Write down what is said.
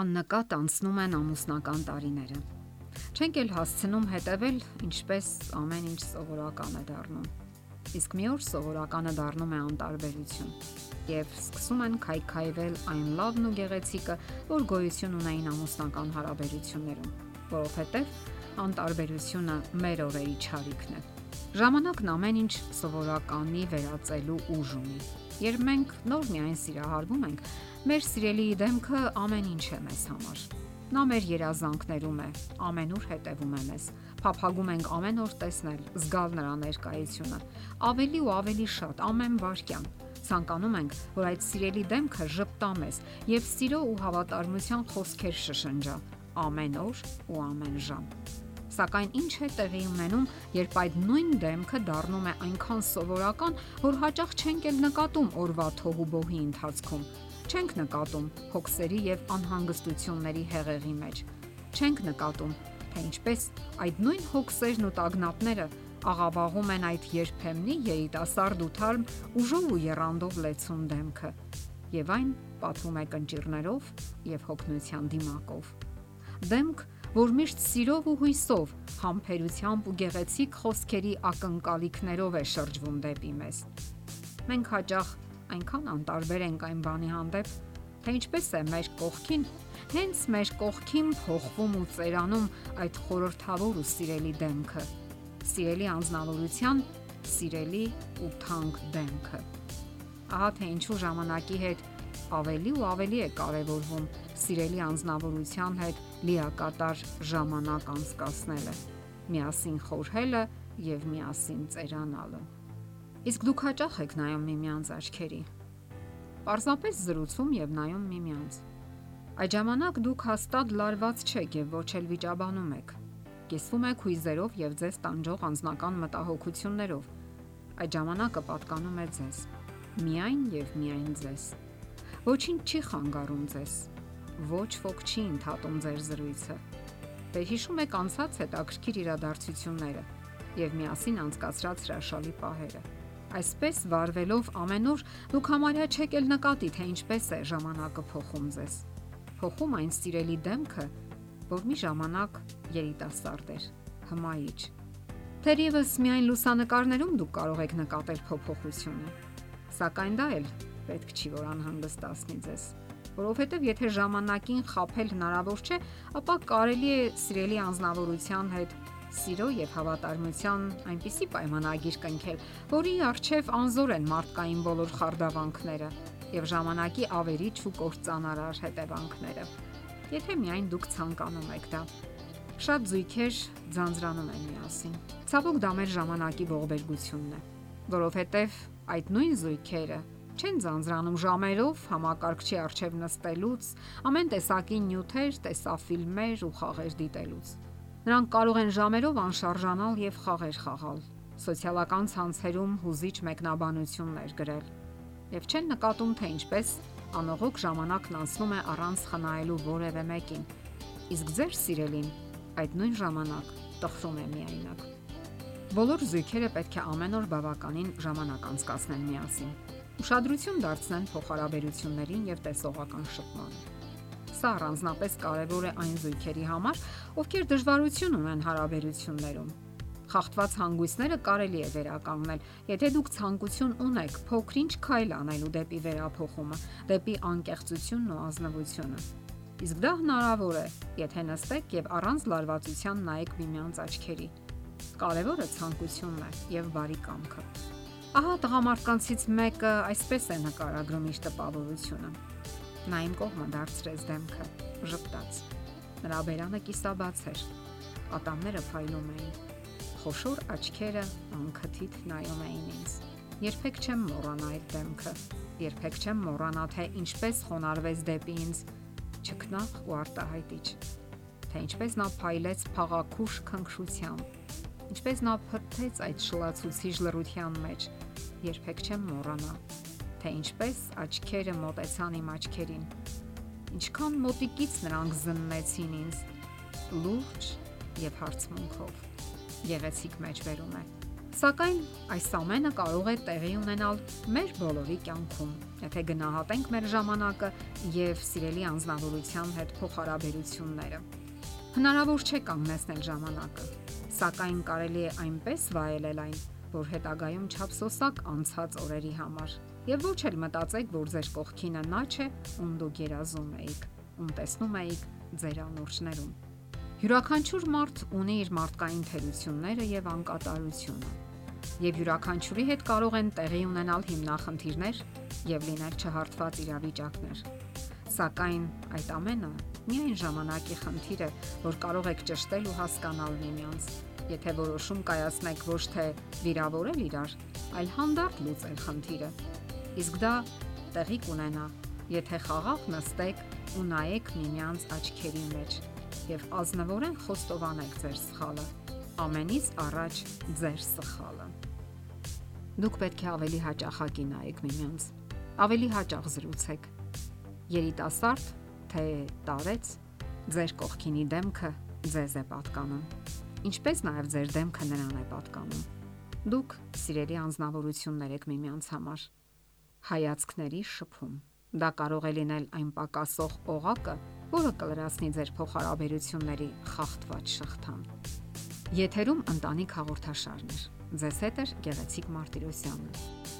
աննկատ անցնում են ամուսնական տարիները։ Չենք էլ հասցնում հետևել, ինչպես ամեն ինչ սովորական է դառնում։ Իսկ մի օր սովորականը դառնում է անտարբերություն եւ սկսում են քայքայվել այն լավն ու գեղեցիկը, որ գոյություն ունեին ամուսնական հարաբերություններում, որովհետեւ անտարբերությունը մեր օրերի ճարիքն է։ Ժամանակն ամեն ինչ սովորականի վերածելու ուժ ունի։ Երբ մենք նոր միայն սիրահարվում ենք, մեր սիրելիի դեմքը ամեն ինչ է մեզ համար։ Նա մեր երազանքներում է, ամենուր հետևում է մեզ։ Փափագում ենք ամեն օր տեսնել, զգալ նրա ներկայությունը, ավելի ու ավելի շատ ամեն վարքյան։ Ցանկանում ենք, որ այդ սիրելի դեմքը ճպտա մեզ եւ սիրո ու հավատարմության խոսքեր շշնջա ամեն օր ու ամեն ժամ։ Սակայն ինչ է տեղի ունենում, երբ այդ նույն դեմքը դառնում է այնքան սովորական, որ հաճախ չենք էլ նկատում օրվա թողու բոհի ընթացքում չենք նկատում հոգսերի եւ անհանգստությունների հեղեղի մեջ։ Չենք նկատում, թե ինչպես այդ նույն հոգսերն ու տագնապները աղավաղում են այդ երբեմնի երիտասարդ ու թարմ ուժով ու երանդով լեցուն դեմքը։ Եվ այն պատվում է կնճիրներով եւ հոգնության դիմակով։ Դեմք, որ միշտ սիրով ու հույսով, համբերությամբ ու գեղեցիկ խոսքերի ակնկալիքներով է շրջվում դեպի մեզ։ Մենք հաճախ այնքան անտարբեր ենք այն բանի հանդեպ, թե ինչպես է մեր կողքին, հենց մեր կողքին փոխվում ու ծերանում այդ խորթավոր ու սիրելի դեմքը։ Սիրելի անznավորության, սիրելի ու թանկ դեմքը։ Ահա թե ինչու ժամանակի հետ ավելի ու ավելի է կարևորվում սիրելի անznավորության հետ լիակատար ժամանակ անցկасնելը, միասին խորհելը եւ միասին ծերանալը։ Իսկ դուք հաճախ եք նայում միմյանց աչքերի։ Պարզապես զրուցում եւ նայում միմյանց։ Այդ ժամանակ դուք հաստատ լարված չեք եւ ոչ էլ վիճաբանում եք։ Կիսվում եք հույզերով եւ ձեզ տանջող անznական մտահոգություններով։ Այդ ժամանակը պատկանում է ձեզ։ Միայն եւ միայն ձեզ։ Ոչինչ չի խանգարում ձեզ։ Ոչ ոք չի ընդհատում ձեր զրույցը։ Դե հիշում եք անցած հետաքրքիր իրադարձությունները եւ միասին անցկացրած հրաշալի պահերը։ Այսպես վարվելով ամեն օր դուք համարյա չեք էլ նկատի, թե ինչպես է ժամանակը փոխում ձեզ։ Փոխում այն սիրելի դեմքը, որ մի ժամանակ երիտասարդ էր, հմայիչ։ Թերևս միայն լուսանկարներում դուք կարող եք նկատել փոփոխությունը։ Սակայն դա էլ պետք չի որ անհանգստացնի ձեզ որովհետև եթե ժամանակին խაფել հնարավոր չէ, ապա կարելի է սիրելի անznավորության հետ սիրո եւ հավատարմության այնպիսի պայմանագիր կնքել, որի արժև անզոր են մարդկային բոլոր խարդավանքները եւ ժամանակի ավերիչ ու կործանարար հետևանքները։ Եթե միայն դուք ցանկանում եք դա։ Շատ զույգեր ձանձրանում են միասին։ Ցավոք դա մեր ժամանակի ողբերգությունն է, որովհետեւ այդ նույն զույգերը չեն ձանձրանում ժամերով համակարգչի արչև նստելուց, ամեն տեսակի նյութեր, տեսաֆիլմեր ու խաղեր դիտելուց Նրանք կարող են ժամերով անշարժանալ եւ խաղեր խաղալ, սոցիալական ցանցերում հուզիչ մեկնաբանություններ գրել եւ չեն նկատում թե ինչպես անողոք ժամանակն անցնում է առանց խնայելու որևէ մեկին։ Իսկ ձեր սիրելին այդ նույն ժամանակ տխրում է միայնակ։ Բոլոր զույգերը պետք է ամեն օր բավականին ժամանակ անցկасնեն միասին։ Ուշադրություն դարձնեն փոխհարաբերություններին եւ տեսողական շփմանը Սա առանձնապես կարևոր է այն զույգերի համար, ովքեր դժվարություն ունեն հարաբերություններում։ Խախտված հանգույցները կարելի է վերականգնել, եթե դուք ցանկություն ունեք փոքրինչ քայլ անելու դեպի վերափոխումը, դեպի անկեղծությունն ու ազնվությունը։ Իսկ դա հնարավոր է, եթե նստեք եւ առանց լարվածության նայեք միմյանց աչքերի։ Կարևորը ցանկությունն է եւ բարի կամքը։ Ահա տղամարդկանցից մեկը այսպես է նկարագրում իր տպավորությունը. Նա իմ կողմը դարձրեց դեմքը, ժպտաց։ Նրա բերանը կիսաբաց էր։ Ատամները փայլում էին։ Խոշոր աչքերը անքթիթ նայում էին ինձ։ Երբեք չեմ մոռանա այդ դեմքը։ Երբեք չեմ մոռանա թե ինչպես խոնարհվեց դեպի ինձ ճկնախ ու արտահայտիչ։ Թե ինչպես նա փայլեց փաղաքուշ քնքշությամբ։ Ինչպես նա փթթեց այդ շլացուցիչ լռության մեջ։ Երբեք չեմ մոռանա թե ինչպես աչքերը մոտեցան իմ աչքերին։ Ինչքան մոտիկից նրանք զննեցին ինձ լուրջ եւ հարցմունքով։ Գեղեցիկ մեջբերում է։ Սակայն այս ամենը կարող է տեղի ունենալ մեր բոլորի կյանքում, եթե գնահատենք մեր ժամանակը եւ սիրելի անznավորության հետ փոխհարաբերությունները։ Հնարավոր չէ կանգնեցնել ժամանակը, սակայն կարելի է այնպես վայելել այն, որ հետագայում չափսոսակ անցած օրերի համար եւ ոչ էլ մտածեք, որ ձեր կողքինը նա չէ, ում դուք երազում եք, ում տեսնում եք ձեր անորոշներում։ Յուրաքանչյուր մարդ ունի իր մարդկային թերությունները եւ անկատարությունը եւ յուրաքանչյուրի հետ կարող են տեղի ունենալ հիմնախնդիրներ եւ լինել չհարթված իրավիճակներ։ Սակայն այդ ամենը միայն ժամանակի խնդիր է, որ կարող եք ճշտել ու հասկանալ միմյանց։ Եթե որոշում կայացնեք ոչ թե վիրավորել իրար, այլ հանդարտ լուծել խնդիրը։ Իսկ դա տեղի կունենա, եթե խաղաղ նստեք ու նայեք միմյանց աչքերի մեջ եւ ազնվորեն խոստովանեք ձեր սխալը ամենից առաջ ձեր սխալը Դուք պետք է ավելի հաճախակի նայեք միմյանց։ Ավելի հաճախ զրուցեք։ Երիտասարդ թե տարեց ձեր կողքինի դեմքը ձեզ է պատկանում։ Ինչպես նաև ձեր դեմքը նրան է պատկանում։ Դուք սիրելի անznավորություններ եք միմյանց համար։ Հայացքների շփում։ Դա կարող է լինել այն պակասող օղակը, որը կլրացնի ձեր փոխհարաբերությունների խախտված շղթան։ Եթերում ընտանիք հաղորդաշարն է։ Ձեզ հետ է Գեղեցիկ Մարտիրոսյանը։